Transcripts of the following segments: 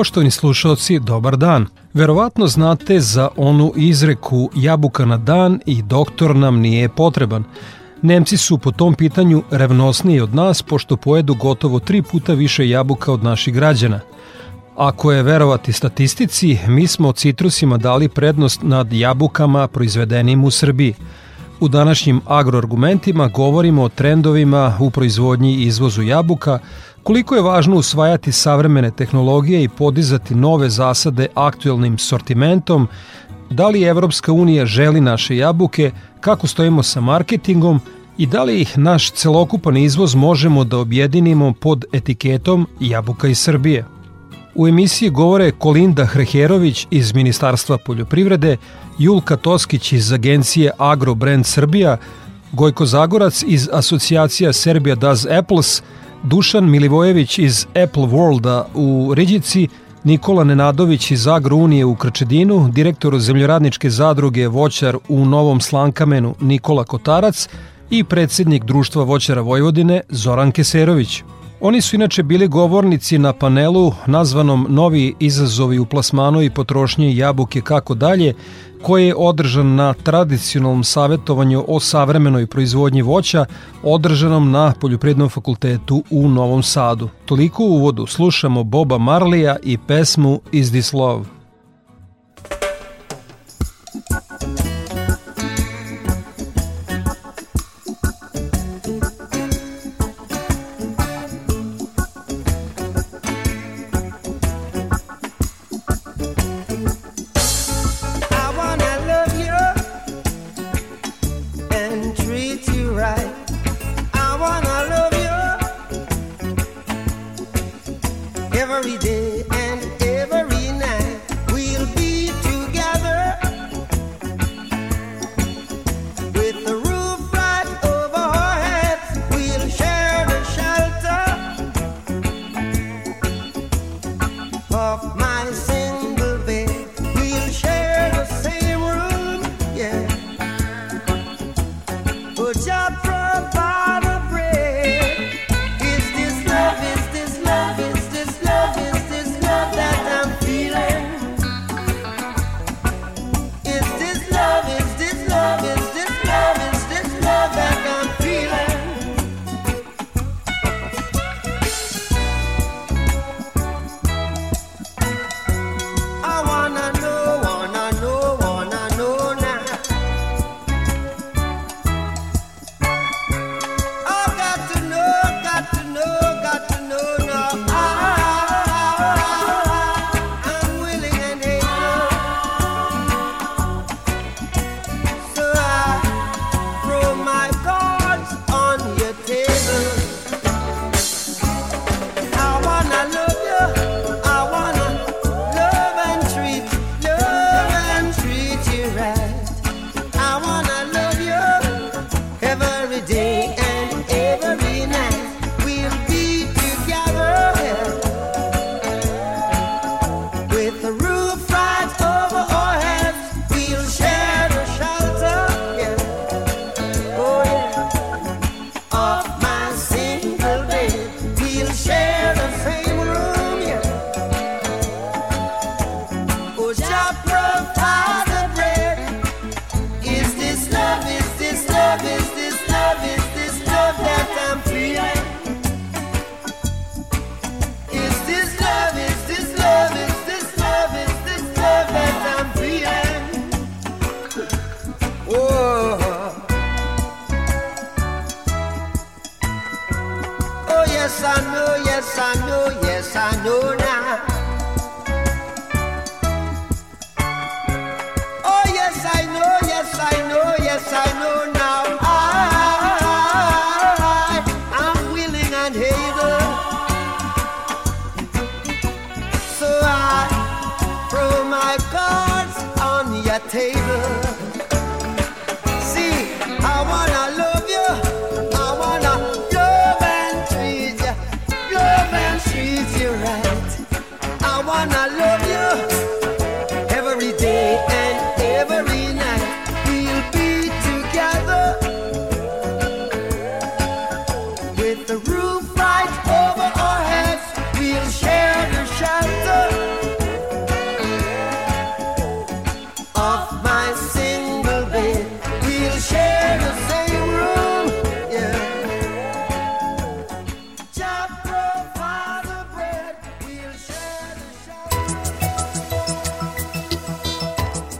Poštovani slušalci, dobar dan. Verovatno znate za onu izreku jabuka na dan i doktor nam nije potreban. Nemci su po tom pitanju revnosniji od nas pošto pojedu gotovo tri puta više jabuka od naših građana. Ako je verovati statistici, mi smo citrusima dali prednost nad jabukama proizvedenim u Srbiji. U današnjim agroargumentima govorimo o trendovima u proizvodnji i izvozu jabuka, Koliko je važno usvajati savremene tehnologije i podizati nove zasade aktuelnim sortimentom, da li Evropska unija želi naše jabuke, kako stojimo sa marketingom? I da li ih naš celokupan izvoz možemo da objedinimo pod etiketom jabuka iz Srbije. U emisiji govore Kolinda Hreherović iz Ministarstva poljoprivrede, Julka Toskić iz agencije Agrobrand Srbija, Gojko Zagorac iz asocijacija Serbia Does Apples – Dušan Milivojević iz Apple Worlda u Riđici, Nikola Nenadović iz Agro Unije u Krčedinu, direktor zemljoradničke zadruge Voćar u Novom Slankamenu Nikola Kotarac i predsednik Društva Voćara Vojvodine Zoran Keserović. Oni su inače bili govornici na panelu nazvanom Novi izazovi u plasmanu i potrošnji jabuke kako dalje, koji je održan na tradicionalnom savetovanju o savremenoj proizvodnji voća, održanom na Poljoprednom fakultetu u Novom Sadu. Toliko u uvodu slušamo Boba Marlija i pesmu Is This Love.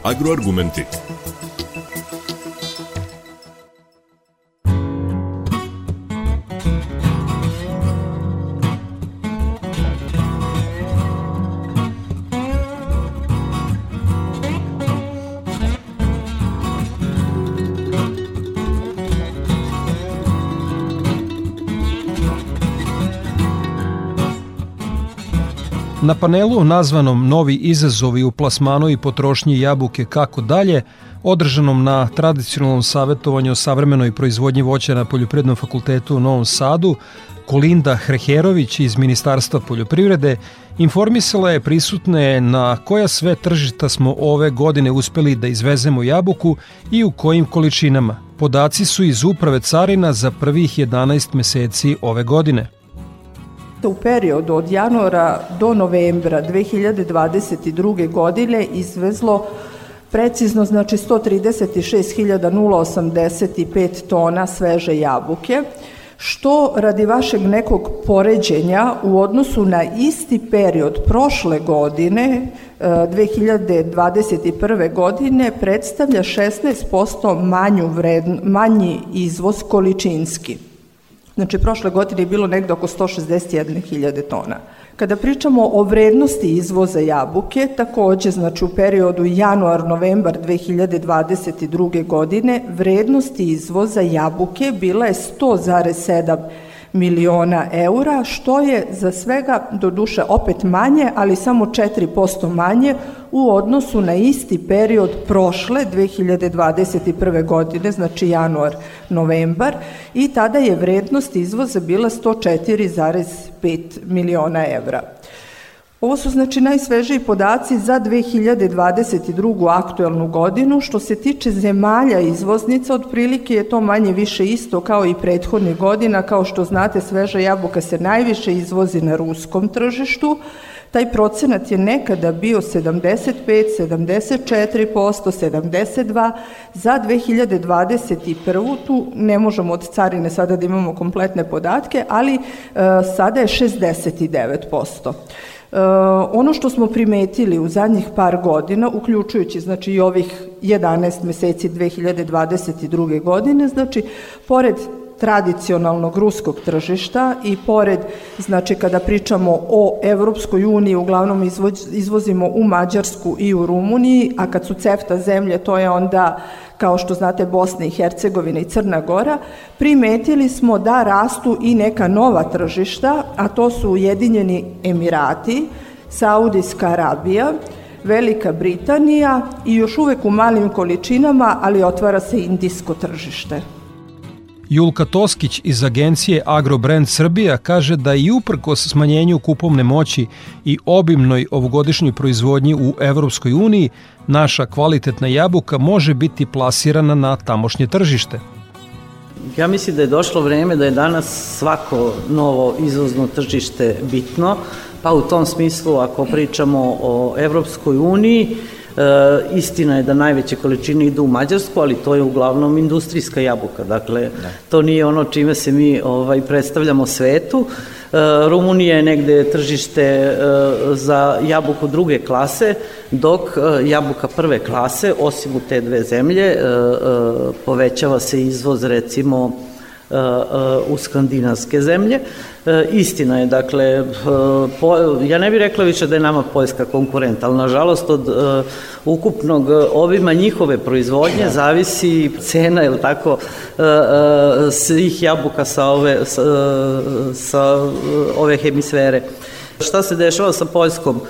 Agroargumenty. Na panelu nazvanom Novi izazovi u plasmanu i potrošnji jabuke kako dalje, održanom na tradicionalnom savjetovanju o savremenoj proizvodnji voća na Poljoprednom fakultetu u Novom Sadu, Kolinda Hreherović iz Ministarstva poljoprivrede informisala je prisutne na koja sve tržišta smo ove godine uspeli da izvezemo jabuku i u kojim količinama. Podaci su iz Uprave carina za prvih 11 meseci ove godine. U periodu od januara do novembra 2022. godine izvezlo precizno znači 136.085 tona sveže jabuke, što radi vašeg nekog poređenja u odnosu na isti period prošle godine, e, 2021. godine, predstavlja 16% manju vredn, manji izvoz količinski. Znači, prošle godine je bilo negde oko 161.000 tona. Kada pričamo o vrednosti izvoza jabuke, takođe, znači u periodu januar-novembar 2022. godine, vrednosti izvoza jabuke bila je 100,7 miliona eura, što je za svega, do duše, opet manje, ali samo 4% manje u odnosu na isti period prošle 2021. godine, znači januar, novembar, i tada je vrednost izvoza bila 104,5 miliona evra. Ovo su znači najsvežiji podaci za 2022. aktuelnu godinu. Što se tiče zemalja izvoznica, otprilike je to manje više isto kao i prethodnih godina. Kao što znate, sveža jabuka se najviše izvozi na ruskom tržištu. Taj procenat je nekada bio 75, 74%, 72. Za 2021. tu ne možemo od carine sada da imamo kompletne podatke, ali e, sada je 69%. E, ono što smo primetili u zadnjih par godina, uključujući znači i ovih 11 meseci 2022. godine, znači pored tradicionalnog ruskog tržišta i pored, znači kada pričamo o Evropskoj uniji, uglavnom izvoz, izvozimo u Mađarsku i u Rumuniji, a kad su CEFTA zemlje, to je onda kao što znate Bosna i Hercegovina i Crna Gora, primetili smo da rastu i neka nova tržišta, a to su Ujedinjeni Emirati, Saudijska Arabija, Velika Britanija i još uvek u malim količinama, ali otvara se indijsko tržište. Julka Toskić iz agencije Agrobrand Srbija kaže da i uprkos smanjenju kupovne moći i obimnoj ovogodišnjoj proizvodnji u Evropskoj uniji, naša kvalitetna jabuka može biti plasirana na tamošnje tržište. Ja mislim da je došlo vreme da je danas svako novo izvozno tržište bitno, pa u tom smislu ako pričamo o Evropskoj uniji, E, istina je da najveće količine idu u Mađarsku, ali to je uglavnom industrijska jabuka. Dakle, da. to nije ono čime se mi ovaj predstavljamo svetu. E, Rumunija je negde tržište e, za jabuku druge klase, dok e, jabuka prve klase, osim u te dve zemlje, e, e, povećava se izvoz recimo u skandinavske zemlje. Istina je, dakle, po, ja ne bih rekla više da je nama Poljska konkurent, ali nažalost od ukupnog obima njihove proizvodnje zavisi cena, ili tako, svih jabuka sa ove, sa, sa ove hemisfere. Šta se dešava sa Poljskom?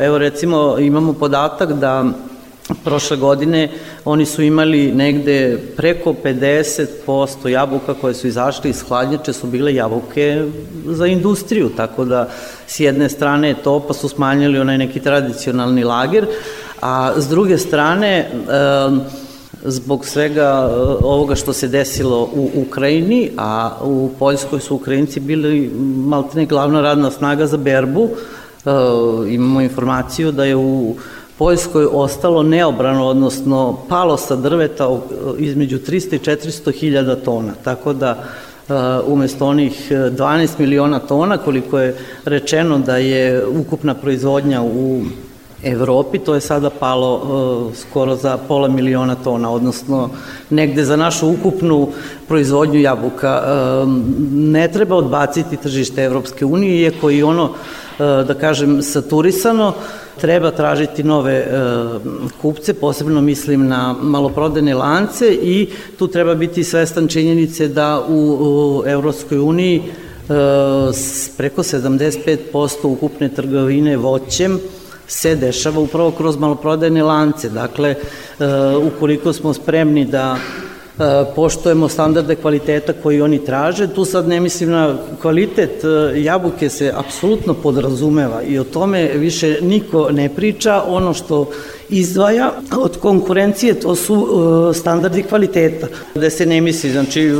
Evo recimo imamo podatak da Prošle godine oni su imali negde preko 50% jabuka koje su izašle iz hladnjače su bile jabuke za industriju, tako da s jedne strane to pa su smanjili onaj neki tradicionalni lager, a s druge strane zbog svega ovoga što se desilo u Ukrajini, a u Poljskoj su Ukrajinci bili maltene glavna radna snaga za berbu, imamo informaciju da je u Poljskoj ostalo neobrano, odnosno palo sa drveta između 300 i 400 hiljada tona, tako da uh, umesto onih 12 miliona tona koliko je rečeno da je ukupna proizvodnja u Evropi, to je sada palo uh, skoro za pola miliona tona, odnosno negde za našu ukupnu proizvodnju jabuka. Uh, ne treba odbaciti tržište Evropske unije, iako i ono, uh, da kažem, saturisano, treba tražiti nove e, kupce, posebno mislim na maloprodajne lance i tu treba biti svestan činjenice da u, u Evropskoj uniji e, preko 75% ukupne trgovine voćem se dešava upravo kroz maloprodajne lance. Dakle, e, ukoliko smo spremni da poštojemo standarde kvaliteta koji oni traže. Tu sad ne mislim na kvalitet e, jabuke se apsolutno podrazumeva i o tome više niko ne priča. Ono što izdvaja od konkurencije to su e, standardi kvaliteta. Da se ne misli, znači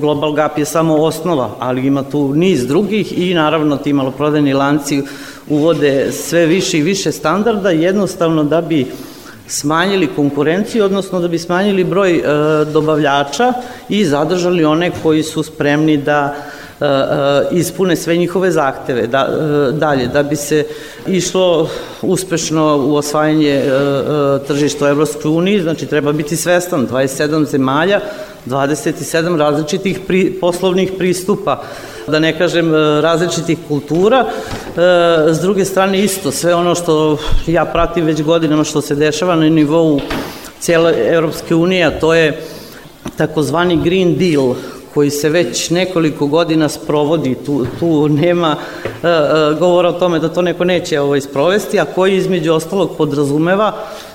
Global Gap je samo osnova, ali ima tu niz drugih i naravno ti maloprodajni lanci uvode sve više i više standarda jednostavno da bi smanjili konkurenciju, odnosno da bi smanjili broj e, dobavljača i zadržali one koji su spremni da e, e, ispune sve njihove zahteve. Da, e, dalje, da bi se išlo uspešno u osvajanje e, e, tržišta u Evropskoj uniji, znači treba biti svestan 27 zemalja, 27 različitih pri, poslovnih pristupa da ne kažem e, različitih kultura. E, s druge strane isto, sve ono što ja pratim već godinama što se dešava na nivou cijele Evropske unije, a to je takozvani Green Deal, koji se već nekoliko godina sprovodi, tu, tu nema e, e, govora o tome da to neko neće ovaj, sprovesti, a koji između ostalog podrazumeva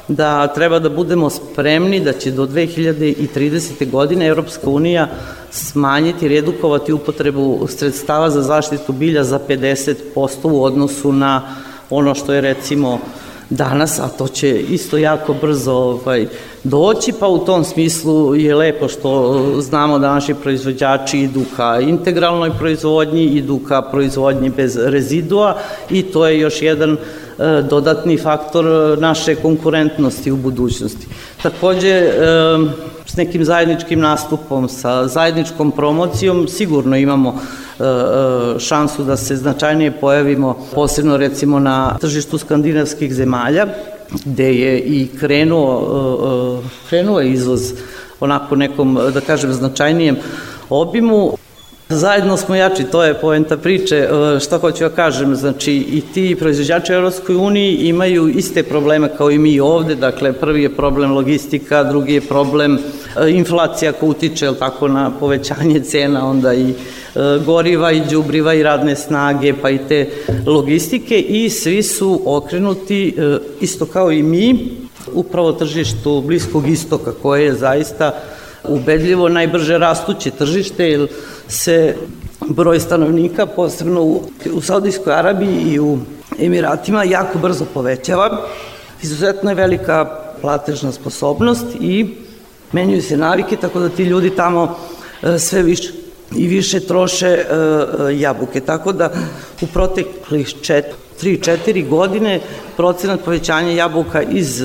da treba da budemo spremni da će do 2030. godine Evropska unija smanjiti i redukovati upotrebu sredstava za zaštitu bilja za 50% u odnosu na ono što je recimo danas, a to će isto jako brzo ovaj, doći, pa u tom smislu je lepo što znamo da naši proizvođači idu ka integralnoj proizvodnji, idu ka proizvodnji bez rezidua i to je još jedan dodatni faktor naše konkurentnosti u budućnosti. Takođe, e, s nekim zajedničkim nastupom, sa zajedničkom promocijom, sigurno imamo e, e, šansu da se značajnije pojavimo, posebno recimo na tržištu skandinavskih zemalja, gde je i krenuo, e, krenuo izvoz onako nekom, da kažem, značajnijem obimu. Zajedno smo jači, to je poenta priče. E, šta hoću ja kažem, znači i ti proizvođači u Europskoj uniji imaju iste probleme kao i mi ovde, dakle prvi je problem logistika, drugi je problem e, inflacija ko utiče tako, na povećanje cena, onda i e, goriva i đubriva i radne snage, pa i te logistike i svi su okrenuti, isto kao i mi, upravo tržištu Bliskog istoka koje je zaista ubedljivo najbrže rastuće tržište, jer se broj stanovnika, posebno u, u Saudijskoj Arabiji i u Emiratima, jako brzo povećava. Izuzetno je velika platežna sposobnost i menjuju se navike, tako da ti ljudi tamo e, sve više i više troše e, e, jabuke. Tako da u proteklih 3-4 godine procenat povećanja jabuka iz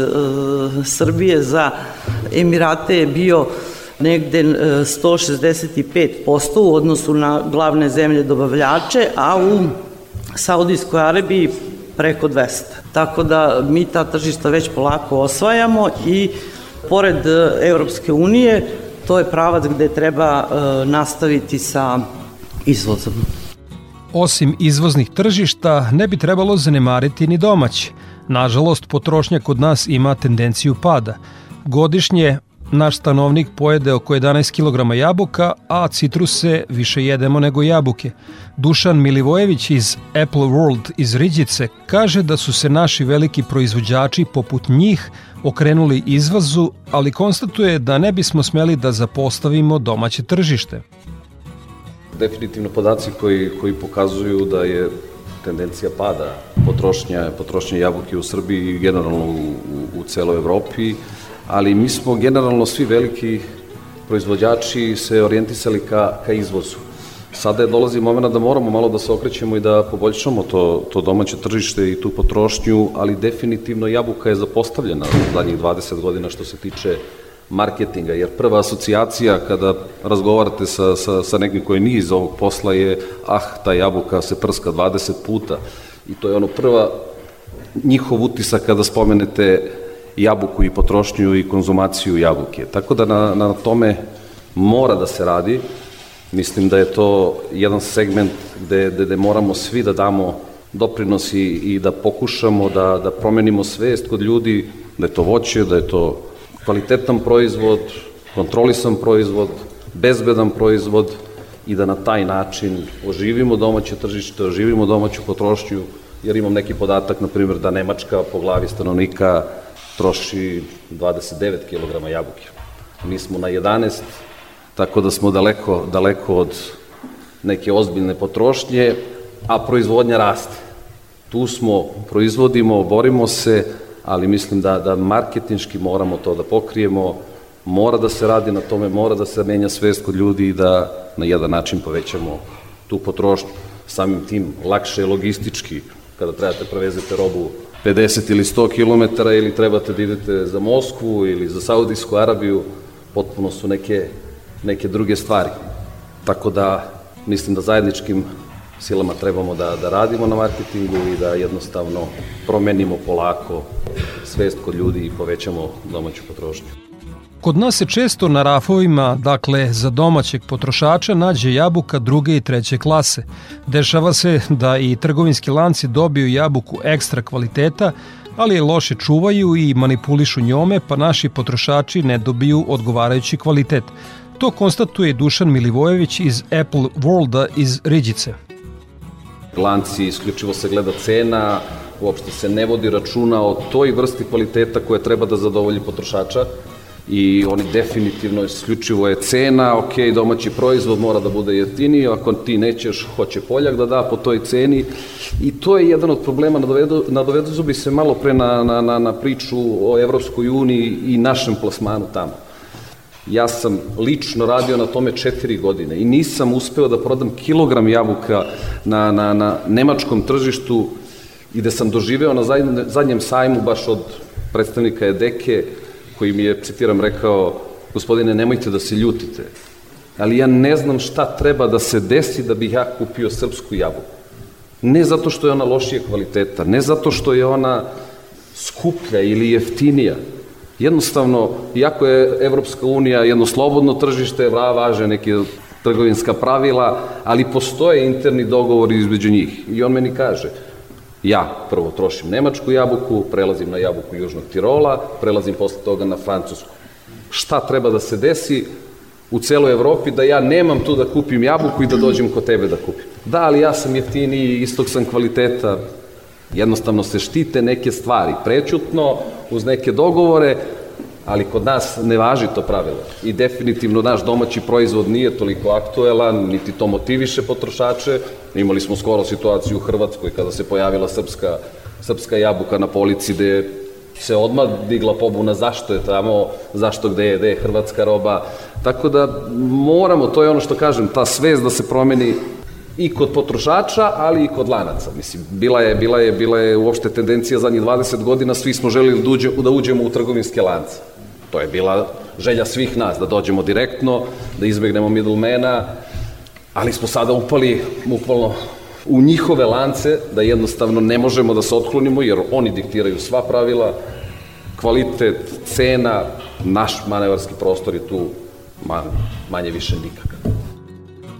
Srbije za Emirate je bio negde 165% e, u odnosu na glavne zemlje dobavljače, a u Saudijskoj Arabiji preko 200. Tako da mi ta tržišta već polako osvajamo i pored e, Evropske unije to je pravac gde treba nastaviti sa izvozom. Osim izvoznih tržišta, ne bi trebalo zanemariti ni domaće. Nažalost, potrošnja kod nas ima tendenciju pada. Godišnje naš stanovnik pojede oko 11 kg jabuka, a citruse više jedemo nego jabuke. Dušan Milivojević iz Apple World iz Riđice kaže da su se naši veliki proizvođači poput njih okrenuli izvazu, ali konstatuje da ne bismo smeli da zapostavimo domaće tržište. Definitivno podaci koji, koji pokazuju da je tendencija pada potrošnja, potrošnja jabuke u Srbiji i generalno u, u, u celoj Evropi, ali mi smo generalno svi veliki proizvođači se orijentisali ka, ka izvozu. Sada je dolazi moment da moramo malo da se okrećemo i da poboljšamo to, to domaće tržište i tu potrošnju, ali definitivno jabuka je zapostavljena u zadnjih 20 godina što se tiče marketinga, jer prva asocijacija kada razgovarate sa, sa, sa nekim koji nije iz ovog posla je ah, ta jabuka se prska 20 puta i to je ono prva njihov utisak kada spomenete jabuku i potrošnju i konzumaciju jabuke. Tako da na, na tome mora da se radi. Mislim da je to jedan segment gde, gde, gde moramo svi da damo doprinos i, i da pokušamo da, da promenimo svest kod ljudi da je to voće, da je to kvalitetan proizvod, kontrolisan proizvod, bezbedan proizvod i da na taj način oživimo domaće tržište, oživimo domaću potrošnju, jer imam neki podatak, na primjer, da Nemačka po glavi stanovnika troši 29 kg jabuke. Mi smo na 11, tako da smo daleko, daleko od neke ozbiljne potrošnje, a proizvodnja raste. Tu smo, proizvodimo, borimo se, ali mislim da, da marketinški moramo to da pokrijemo, mora da se radi na tome, mora da se menja svest kod ljudi i da na jedan način povećamo tu potrošnju. Samim tim lakše je logistički kada trebate prevezete robu 50 ili 100 km ili trebate da idete za Moskvu ili za Saudijsku Arabiju, potpuno su neke, neke druge stvari. Tako da mislim da zajedničkim silama trebamo da, da radimo na marketingu i da jednostavno promenimo polako svest kod ljudi i povećamo domaću potrošnju. Kod nas se često na rafovima, dakle za domaćeg potrošača, nađe jabuka druge i treće klase. Dešava se da i trgovinski lanci dobiju jabuku ekstra kvaliteta, ali je loše čuvaju i manipulišu njome, pa naši potrošači ne dobiju odgovarajući kvalitet. To konstatuje Dušan Milivojević iz Apple Worlda iz Riđice. Lanci isključivo se gleda cena, uopšte se ne vodi računa o toj vrsti kvaliteta koja treba da zadovolji potrošača i oni definitivno isključivo je cena, ok, domaći proizvod mora da bude jeftiniji, ako ti nećeš, hoće Poljak da da po toj ceni i to je jedan od problema, nadovedu, nadovedu bi se malo pre na, na, na, na priču o Evropskoj uniji i našem plasmanu tamo. Ja sam lično radio na tome četiri godine i nisam uspeo da prodam kilogram jabuka na, na, na nemačkom tržištu i da sam doživeo na zadnjem sajmu baš od predstavnika Edeke koji mi je, citiram, rekao gospodine, nemojte da se ljutite, ali ja ne znam šta treba da se desi da bih ja kupio srpsku jabuku. Ne zato što je ona lošije kvaliteta, ne zato što je ona skuplja ili jeftinija, Jednostavno, iako je Evropska unija jedno slobodno tržište, važe neke trgovinska pravila, ali postoje interni dogovori između njih. I on meni kaže, ja prvo trošim nemačku jabuku, prelazim na jabuku Južnog Tirola, prelazim posle toga na francusku. Šta treba da se desi u celoj Evropi da ja nemam tu da kupim jabuku i da dođem kod tebe da kupim? Da, ali ja sam jeftiniji, istog sam kvaliteta, Jednostavno se štite neke stvari, prećutno, uz neke dogovore, ali kod nas ne važi to pravilo. I definitivno naš domaći proizvod nije toliko aktuelan, niti to motiviše potrošače. Imali smo skoro situaciju u Hrvatskoj kada se pojavila srpska, srpska jabuka na polici gde se odmah digla pobuna zašto je tamo, zašto gde je, gde je hrvatska roba. Tako da moramo, to je ono što kažem, ta svest da se promeni i kod potrošača, ali i kod lanaca. Mislim, bila je, bila je, bila je uopšte tendencija zadnjih 20 godina, svi smo želili da, uđe, da uđemo u trgovinske lance. To je bila želja svih nas, da dođemo direktno, da izbegnemo middlemana, ali smo sada upali upalno u njihove lance, da jednostavno ne možemo da se otklonimo, jer oni diktiraju sva pravila, kvalitet, cena, naš manevarski prostor je tu Ma, manje više nikakav.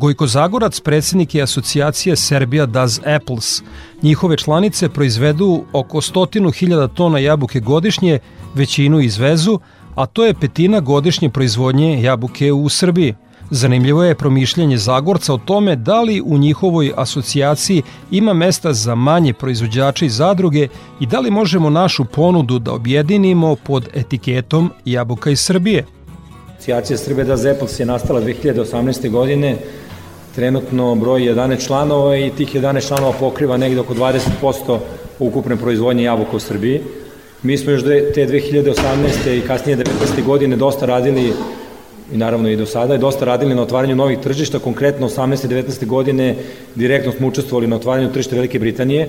Gojko Zagorac, predsednik je asocijacije Serbia Does Apples. Njihove članice proizvedu oko stotinu hiljada tona jabuke godišnje, većinu izvezu, a to je petina godišnje proizvodnje jabuke u Srbiji. Zanimljivo je promišljanje Zagorca o tome da li u njihovoj asocijaciji ima mesta za manje proizvođače i zadruge i da li možemo našu ponudu da objedinimo pod etiketom Jabuka iz Srbije. Asocijacija Srbije da Zepels je nastala 2018. godine, trenutno broj 11 članova i tih 11 članova pokriva negde oko 20% ukupne proizvodnje jabuka u Srbiji. Mi smo još te 2018. i kasnije 19. godine dosta radili i naravno i do sada je dosta radili na otvaranju novih tržišta, konkretno 18. i 19. godine direktno smo učestvovali na otvaranju tržišta Velike Britanije,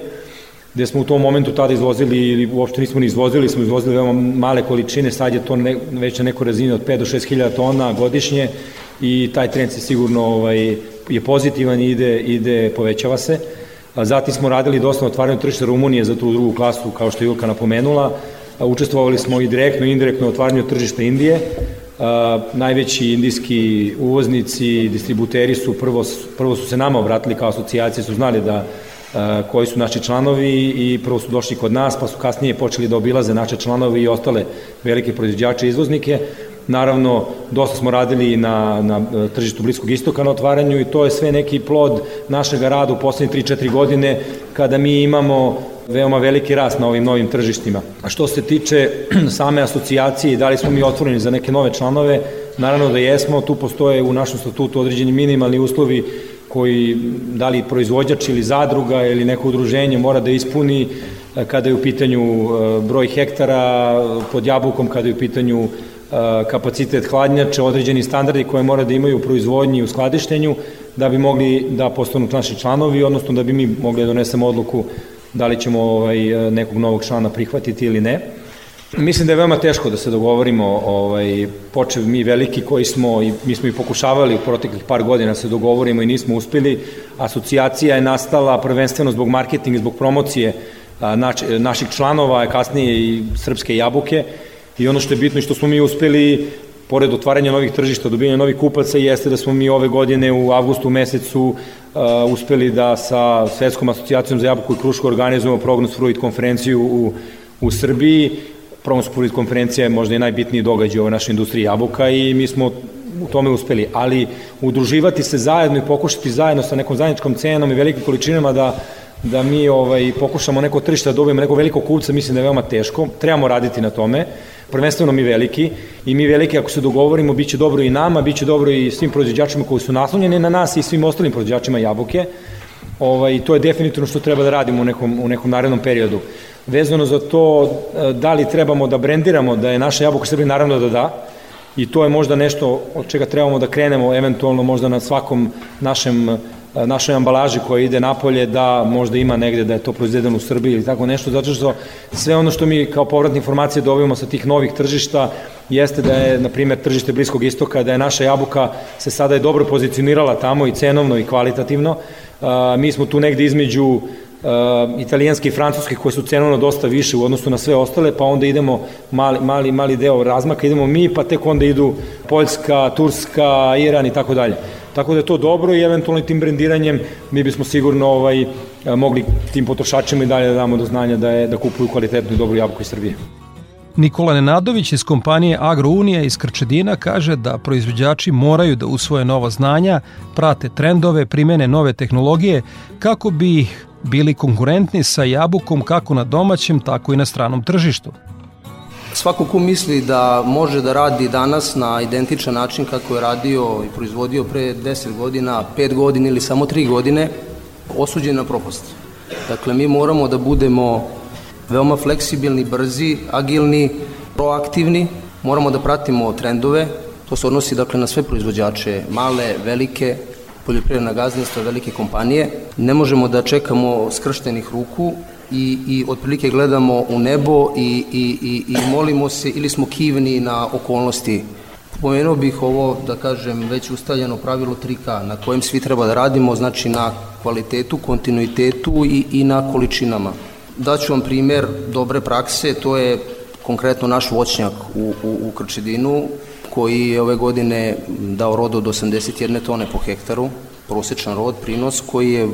gde smo u tom momentu tada izvozili ili uopšte nismo ni izvozili, smo izvozili veoma male količine, sad je to ne, već na nekoj razini od 5 do 6 hiljada tona godišnje i taj trend se sigurno ovaj, je pozitivan i ide, ide, povećava se. Zatim smo radili dosta na otvaranju tržišta Rumunije za tu drugu klasu, kao što je Ilka napomenula. Učestvovali smo i direktno i indirektno u otvaranju tržišta Indije. najveći indijski uvoznici, distributeri su prvo, prvo su se nama obratili kao asocijacije, su znali da koji su naši članovi i prvo su došli kod nas, pa su kasnije počeli da obilaze naše članovi i ostale velike proizvođače i izvoznike. Naravno, dosta smo radili na, na e, tržištu Bliskog istoka na otvaranju i to je sve neki plod našeg rada u poslednje 3-4 godine kada mi imamo veoma veliki rast na ovim novim tržištima. A što se tiče same asocijacije i da li smo mi otvoreni za neke nove članove, naravno da jesmo, tu postoje u našem statutu određeni minimalni uslovi koji, da li proizvođač ili zadruga ili neko udruženje mora da ispuni e, kada je u pitanju e, broj hektara pod jabukom, kada je u pitanju kapacitet hladnjača, određeni standardi koje mora da imaju u proizvodnji i u skladištenju da bi mogli da postanu naši članovi, odnosno da bi mi mogli da donesemo odluku da li ćemo ovaj, nekog novog člana prihvatiti ili ne. Mislim da je veoma teško da se dogovorimo, ovaj, počev mi veliki koji smo, i mi smo i pokušavali u proteklih par godina da se dogovorimo i nismo uspeli. Asocijacija je nastala prvenstveno zbog marketinga, zbog promocije nač, naših članova, kasnije i srpske jabuke, I ono što je bitno i što smo mi uspeli, pored otvaranja novih tržišta, dobijanja novih kupaca, jeste da smo mi ove godine u avgustu mesecu uh, uspeli da sa Svetskom asocijacijom za jabuku i krušku organizujemo Prognos Fruit konferenciju u, u Srbiji. Prognos Fruit konferencija je možda i najbitniji događaj u ovoj našoj industriji jabuka i mi smo u tome uspeli, ali udruživati se zajedno i pokušati zajedno sa nekom zajedničkom cenom i velikim količinama da da mi ovaj, pokušamo neko tržište da dobijemo neko veliko kupca, mislim da je veoma teško. Trebamo raditi na tome prvenstveno mi veliki i mi veliki ako se dogovorimo biće dobro i nama, biće dobro i svim proizvođačima koji su naslonjeni na nas i svim ostalim proizvođačima jabuke. Ovaj, to je definitivno što treba da radimo u nekom, u nekom narednom periodu. Vezano za to e, da li trebamo da brendiramo da je naša jabuka Srbije, naravno da da, i to je možda nešto od čega trebamo da krenemo eventualno možda na svakom našem našoj ambalaži koja ide napolje da možda ima negde da je to proizvedeno u Srbiji ili tako nešto, zato što sve ono što mi kao povratne informacije dobijemo sa tih novih tržišta jeste da je, na primjer, tržište Bliskog istoka, da je naša jabuka se sada je dobro pozicionirala tamo i cenovno i kvalitativno. mi smo tu negde između uh, italijanske i francuske koje su cenovno dosta više u odnosu na sve ostale, pa onda idemo mali, mali, mali deo razmaka, idemo mi, pa tek onda idu Poljska, Turska, Iran i tako dalje. Tako da je to dobro i eventualno tim brendiranjem mi bismo sigurno ovaj, mogli tim potrošačima i dalje da damo do znanja da, je, da kupuju kvalitetnu i dobru jabuku iz Srbije. Nikola Nenadović iz kompanije Agrounija iz Krčedina kaže da proizvođači moraju da usvoje nova znanja, prate trendove, primene nove tehnologije kako bi bili konkurentni sa jabukom kako na domaćem, tako i na stranom tržištu. Svako ko misli da može da radi danas na identičan način kako je radio i proizvodio pre 10 godina, 5 godina ili samo 3 godine, osuđen na propast. Dakle, mi moramo da budemo veoma fleksibilni, brzi, agilni, proaktivni, moramo da pratimo trendove, to se odnosi dakle na sve proizvođače, male, velike, poljoprivredna gazdinstva, velike kompanije. Ne možemo da čekamo skrštenih ruku i, i otprilike gledamo u nebo i, i, i, i molimo se ili smo kivni na okolnosti. Pomenuo bih ovo, da kažem, već ustaljeno pravilo 3K na kojem svi treba da radimo, znači na kvalitetu, kontinuitetu i, i na količinama. Daću vam primer dobre prakse, to je konkretno naš voćnjak u, u, u Krčedinu, koji je ove godine dao rod od 81 tone po hektaru, prosečan rod, prinos koji je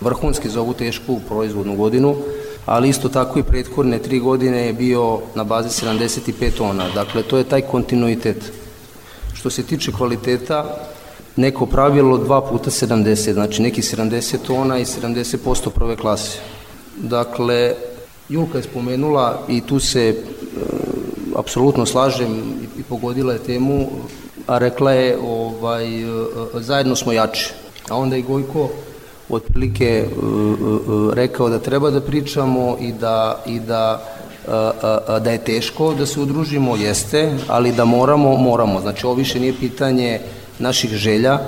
vrhunski za ovu tešku proizvodnu godinu, ali isto tako i prethodne tri godine je bio na bazi 75 tona. Dakle, to je taj kontinuitet. Što se tiče kvaliteta, neko pravilo 2 puta 70, znači neki 70 tona i 70% prve klase. Dakle, Julka je spomenula i tu se e, apsolutno slažem i, i pogodila je temu, a rekla je ovaj, e, zajedno smo jači. A onda i Gojko otprilike e, e, rekao da treba da pričamo i da, i da da je teško da se udružimo, jeste, ali da moramo, moramo. Znači, ovo više nije pitanje naših želja,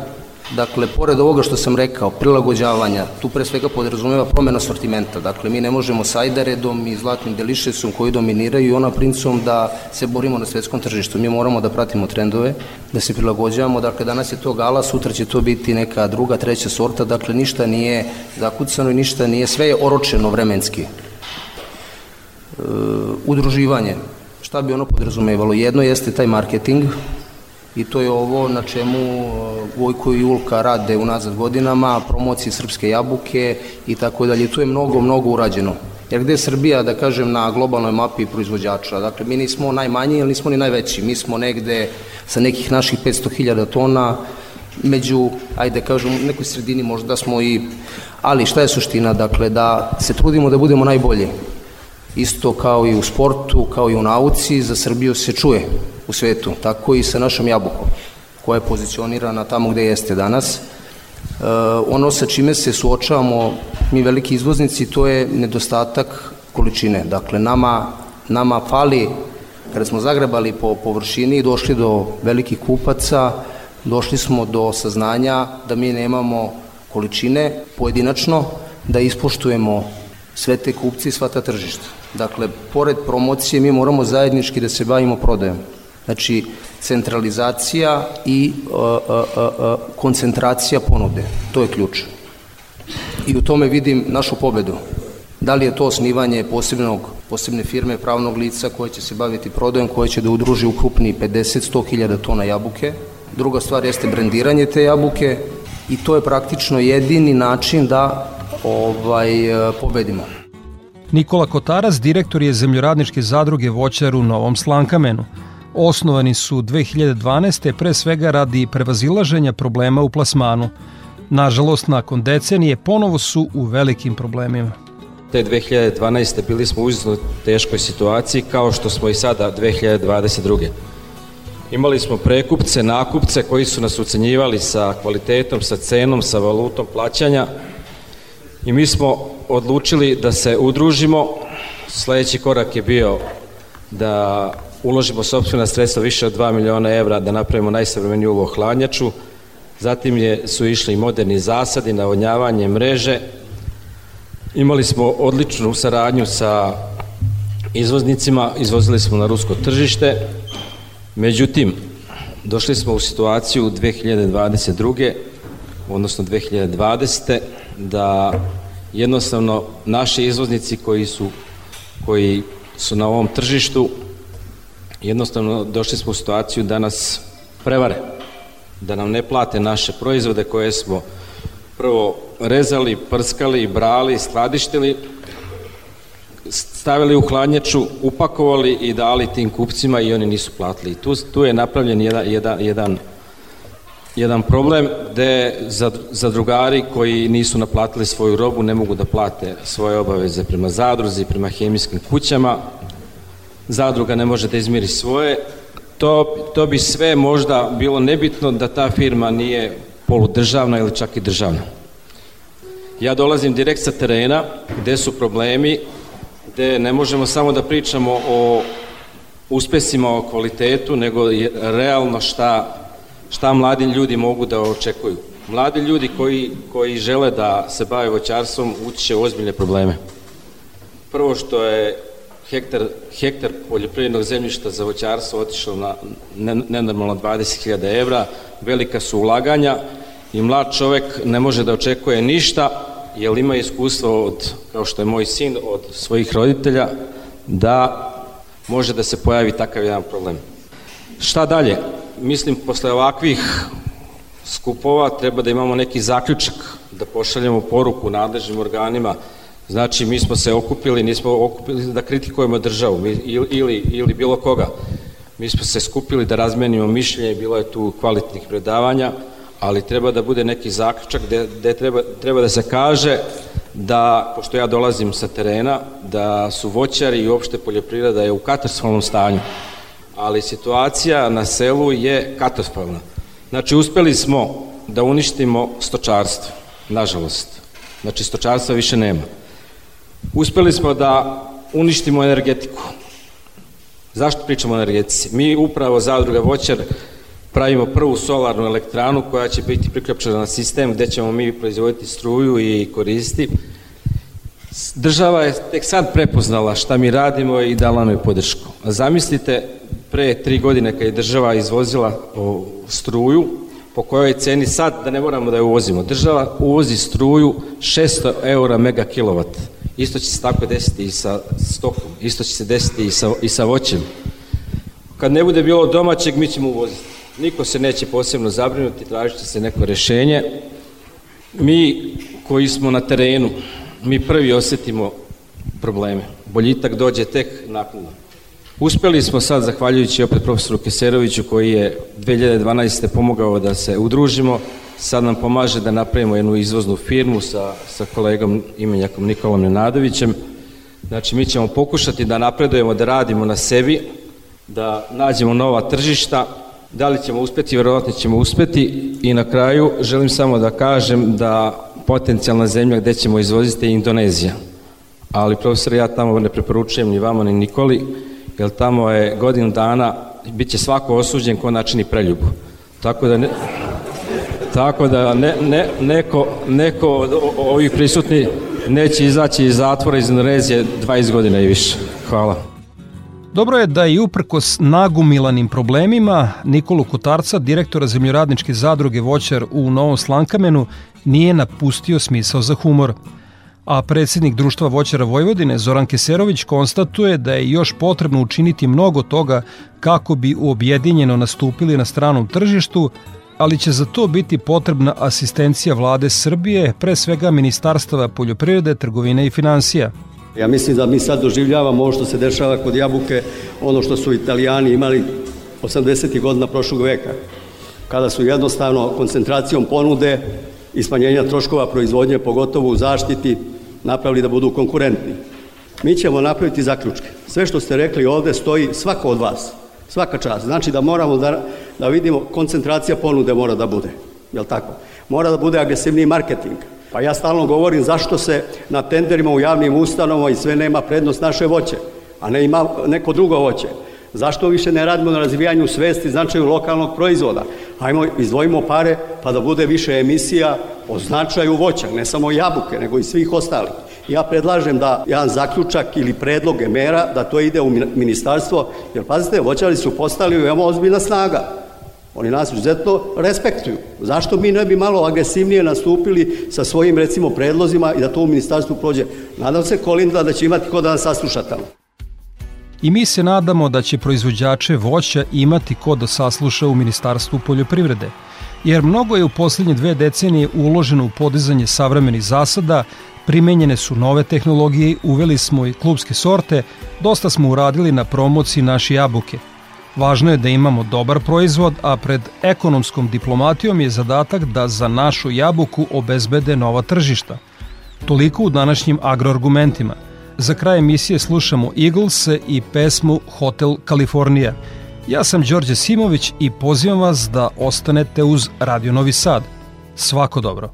Dakle, pored ovoga što sam rekao, prilagođavanja, tu pre svega podrazumeva promena sortimenta. Dakle, mi ne možemo sa Ajdaredom i Zlatnim Delišesom koji dominiraju i ona princom da se borimo na svetskom tržištu. Mi moramo da pratimo trendove, da se prilagođavamo. Dakle, danas je to gala, sutra će to biti neka druga, treća sorta. Dakle, ništa nije zakucano i ništa nije, sve je oročeno vremenski. E, udruživanje. Šta bi ono podrazumevalo? Jedno jeste taj marketing, i to je ovo na čemu Vojko i Julka rade unazad godinama, promocije srpske jabuke i tako dalje. Tu je mnogo, mnogo urađeno. Jer gde je Srbija, da kažem, na globalnoj mapi proizvođača? Dakle, mi nismo najmanji, ali nismo ni najveći. Mi smo negde sa nekih naših 500.000 tona, među, ajde kažem, u nekoj sredini možda smo i, ali šta je suština? Dakle, da se trudimo da budemo najbolji. Isto kao i u sportu, kao i u nauci, za Srbiju se čuje u svetu, tako i sa našom jabukom, koja je pozicionirana tamo gde jeste danas. E, ono sa čime se suočavamo, mi veliki izvoznici, to je nedostatak količine. Dakle, nama, nama fali, kada smo zagrebali po površini i došli do velikih kupaca, došli smo do saznanja da mi nemamo količine pojedinačno, da ispoštujemo sve te kupci i sva ta tržišta. Dakle, pored promocije mi moramo zajednički da se bavimo prodajom. Znači, centralizacija i a, a, a, koncentracija ponude. To je ključ. I u tome vidim našu pobedu. Da li je to osnivanje posebnog, posebne firme pravnog lica koje će se baviti prodajom, koje će da udruži u krupni 50-100 hiljada tona jabuke. Druga stvar jeste brendiranje te jabuke i to je praktično jedini način da ovaj pobedimo. Nikola Kotaras, direktor je zemljoradničke zadruge voćar u Novom Slankamenu. Osnovani su 2012. pre svega radi prevazilaženja problema u plasmanu. Nažalost, nakon decenije ponovo su u velikim problemima. Te 2012. bili smo u izuzetno teškoj situaciji kao što smo i sada 2022. Imali smo prekupce, nakupce koji su nas ucenjivali sa kvalitetom, sa cenom, sa valutom plaćanja i mi smo odlučili da se udružimo. Sledeći korak je bio da uložimo sobstvena sredstva više od 2 miliona evra da napravimo najsavremeniju ulo hladnjaču. Zatim je, su išli moderni zasadi, navodnjavanje mreže. Imali smo odličnu saradnju sa izvoznicima, izvozili smo na rusko tržište. Međutim, došli smo u situaciju 2022. odnosno 2020. da jednostavno naši izvoznici koji su koji su na ovom tržištu jednostavno došli smo u situaciju da nas prevare, da nam ne plate naše proizvode koje smo prvo rezali, prskali, brali, skladištili, stavili u hladnjaču, upakovali i dali tim kupcima i oni nisu platili. Tu, tu je napravljen jedan, jedan, jedan, jedan problem gde zadrugari koji nisu naplatili svoju robu ne mogu da plate svoje obaveze prema zadruzi, prema hemijskim kućama, zadruga ne može da izmiri svoje, to, to bi sve možda bilo nebitno da ta firma nije poludržavna ili čak i državna. Ja dolazim direkt sa terena gde su problemi, gde ne možemo samo da pričamo o uspesima, o kvalitetu, nego realno šta, šta mladi ljudi mogu da očekuju. Mladi ljudi koji, koji žele da se bave voćarstvom ući će u ozbiljne probleme. Prvo što je hektar, hektar poljoprivrednog zemljišta za voćarstvo otišao na nenormalno 20.000 evra, velika su ulaganja i mlad čovek ne može da očekuje ništa, jer ima iskustvo od, kao što je moj sin, od svojih roditelja, da može da se pojavi takav jedan problem. Šta dalje? Mislim, posle ovakvih skupova treba da imamo neki zaključak, da pošaljemo poruku nadležnim organima. Znači, mi smo se okupili, nismo okupili da kritikujemo državu ili, ili bilo koga. Mi smo se skupili da razmenimo mišljenje, bilo je tu kvalitnih predavanja, ali treba da bude neki zaključak gde, gde treba, treba da se kaže da, pošto ja dolazim sa terena, da su voćari i uopšte poljoprivreda je u katastrofalnom stanju, ali situacija na selu je katastrofalna. Znači, uspeli smo da uništimo stočarstvo, nažalost. Znači, stočarstva više nema. Uspeli smo da uništimo energetiku. Zašto pričamo o energetici? Mi upravo Zadruga Voćar pravimo prvu solarnu elektranu koja će biti priključena na sistem gde ćemo mi proizvoditi struju i koristiti. Država je tek sad prepoznala šta mi radimo i dala nam je podršku. Zamislite, pre tri godine kad je država izvozila struju, po kojoj ceni sad, da ne moramo da je uvozimo, država uvozi struju 600 eura mega kilovat. Isto će se tako desiti i sa stokom, isto će se desiti i sa, i sa voćem. Kad ne bude bilo domaćeg, mi ćemo uvoziti. Niko se neće posebno zabrinuti, tražit će se neko rešenje. Mi koji smo na terenu, mi prvi osetimo probleme. Boljitak dođe tek naknadno. Uspeli smo sad, zahvaljujući opet profesoru Keseroviću, koji je 2012. pomogao da se udružimo, sad nam pomaže da napravimo jednu izvoznu firmu sa, sa kolegom imenjakom Nikolom Nenadovićem. Znači, mi ćemo pokušati da napredujemo, da radimo na sebi, da nađemo nova tržišta, Da li ćemo uspeti? Verovatno ćemo uspeti i na kraju želim samo da kažem da potencijalna zemlja gde ćemo izvoziti je Indonezija. Ali profesor, ja tamo ne preporučujem ni vama ni Nikoli, jer tamo je godinu dana, bit će svako osuđen ko načini preljubu. Tako da ne, tako da ne, ne, neko, neko od ovih prisutni neće izaći iz zatvora iz Indonezije 20 godina i više. Hvala. Dobro je da i uprkos nagumilanim problemima Nikolu Kotarca, direktora zemljoradničke zadruge Voćar u Novom Slankamenu, nije napustio smisao za humor. A predsednik društva Voćara Vojvodine Zoran Keserović konstatuje da je još potrebno učiniti mnogo toga kako bi uobjedinjeno nastupili na stranom tržištu, ali će za to biti potrebna asistencija vlade Srbije, pre svega Ministarstava poljoprivrede, trgovine i financija. Ja mislim da mi sad doživljavamo ovo što se dešava kod jabuke, ono što su italijani imali 80. godina prošlog veka, kada su jednostavno koncentracijom ponude i smanjenja troškova proizvodnje, pogotovo u zaštiti, napravili da budu konkurentni. Mi ćemo napraviti zaključke. Sve što ste rekli ovde stoji svako od vas, svaka čast. Znači da moramo da, da vidimo, koncentracija ponude mora da bude, jel tako? Mora da bude agresivniji marketing, Pa ja stalno govorim zašto se na tenderima u javnim ustanovama i sve nema prednost naše voće, a ne ima neko drugo voće. Zašto više ne radimo na razvijanju svesti značaju lokalnog proizvoda? Hajmo, izdvojimo pare pa da bude više emisija o značaju voća, ne samo jabuke, nego i svih ostalih. Ja predlažem da jedan zaključak ili predloge mera, da to ide u ministarstvo, jer pazite, voćari su postali veoma ozbiljna snaga. Oni nas izuzetno respektuju. Zašto mi ne bi malo agresivnije nastupili sa svojim, recimo, predlozima i da to u ministarstvu prođe? Nadam se, Kolinda, da će imati ko da nas sasluša tamo. I mi se nadamo da će proizvođače voća imati ko da sasluša u Ministarstvu poljoprivrede, jer mnogo je u poslednje dve decenije uloženo u podizanje savremenih zasada, primenjene su nove tehnologije, uveli smo i klubske sorte, dosta smo uradili na promociji naše jabuke – Važno je da imamo dobar proizvod, a pred ekonomskom diplomatijom je zadatak da za našu jabuku obezbede nova tržišta. Toliko u današnjim agroargumentima. Za kraj emisije slušamo Eagles i pesmu Hotel Kalifornija. Ja sam Đorđe Simović i pozivam vas da ostanete uz Radio Novi Sad. Svako dobro.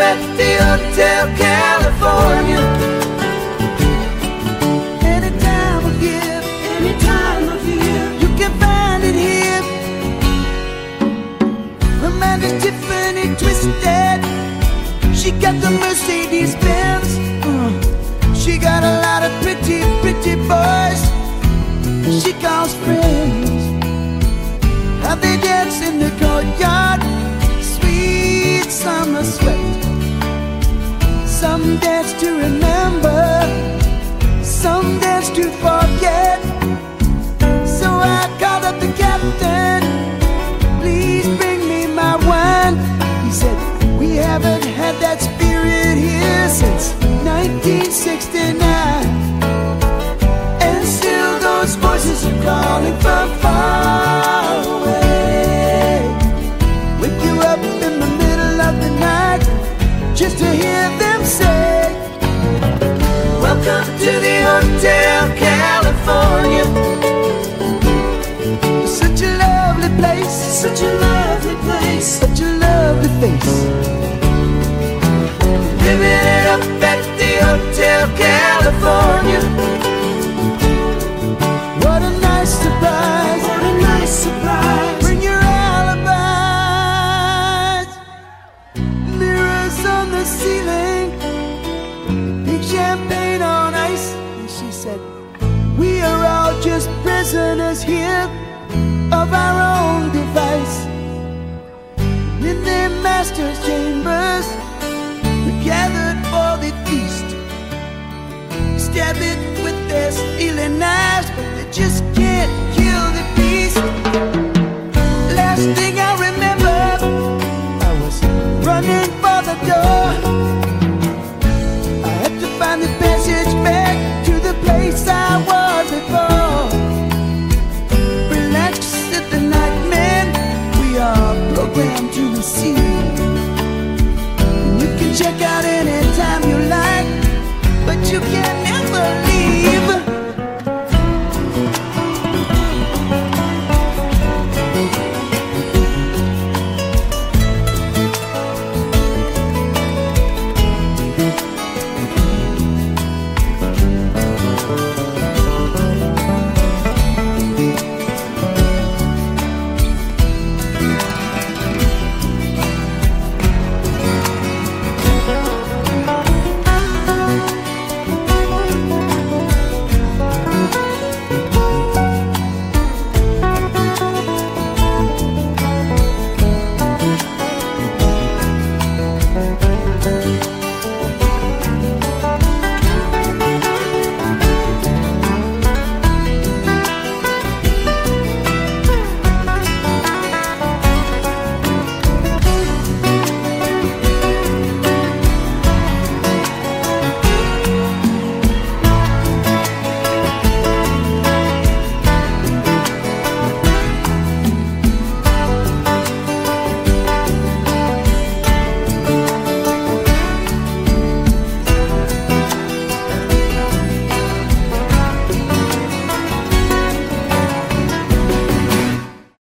At the Hotel California. Any time of year, any time of year, you can find it here. Amanda's Tiffany twisted. She got the Mercedes Benz. Uh, she got a lot of pretty, pretty boys. She calls friends. How they dance in the courtyard. Sweet summer sweat. Some dance to remember. Some dance to forget. So I called up the captain. Please bring me my wine. He said, We haven't had that spirit here since 1969. And still those voices are calling from far Hotel California. Such a lovely place, such a lovely place, such a lovely face. see. You can check out anytime you like, but you can't.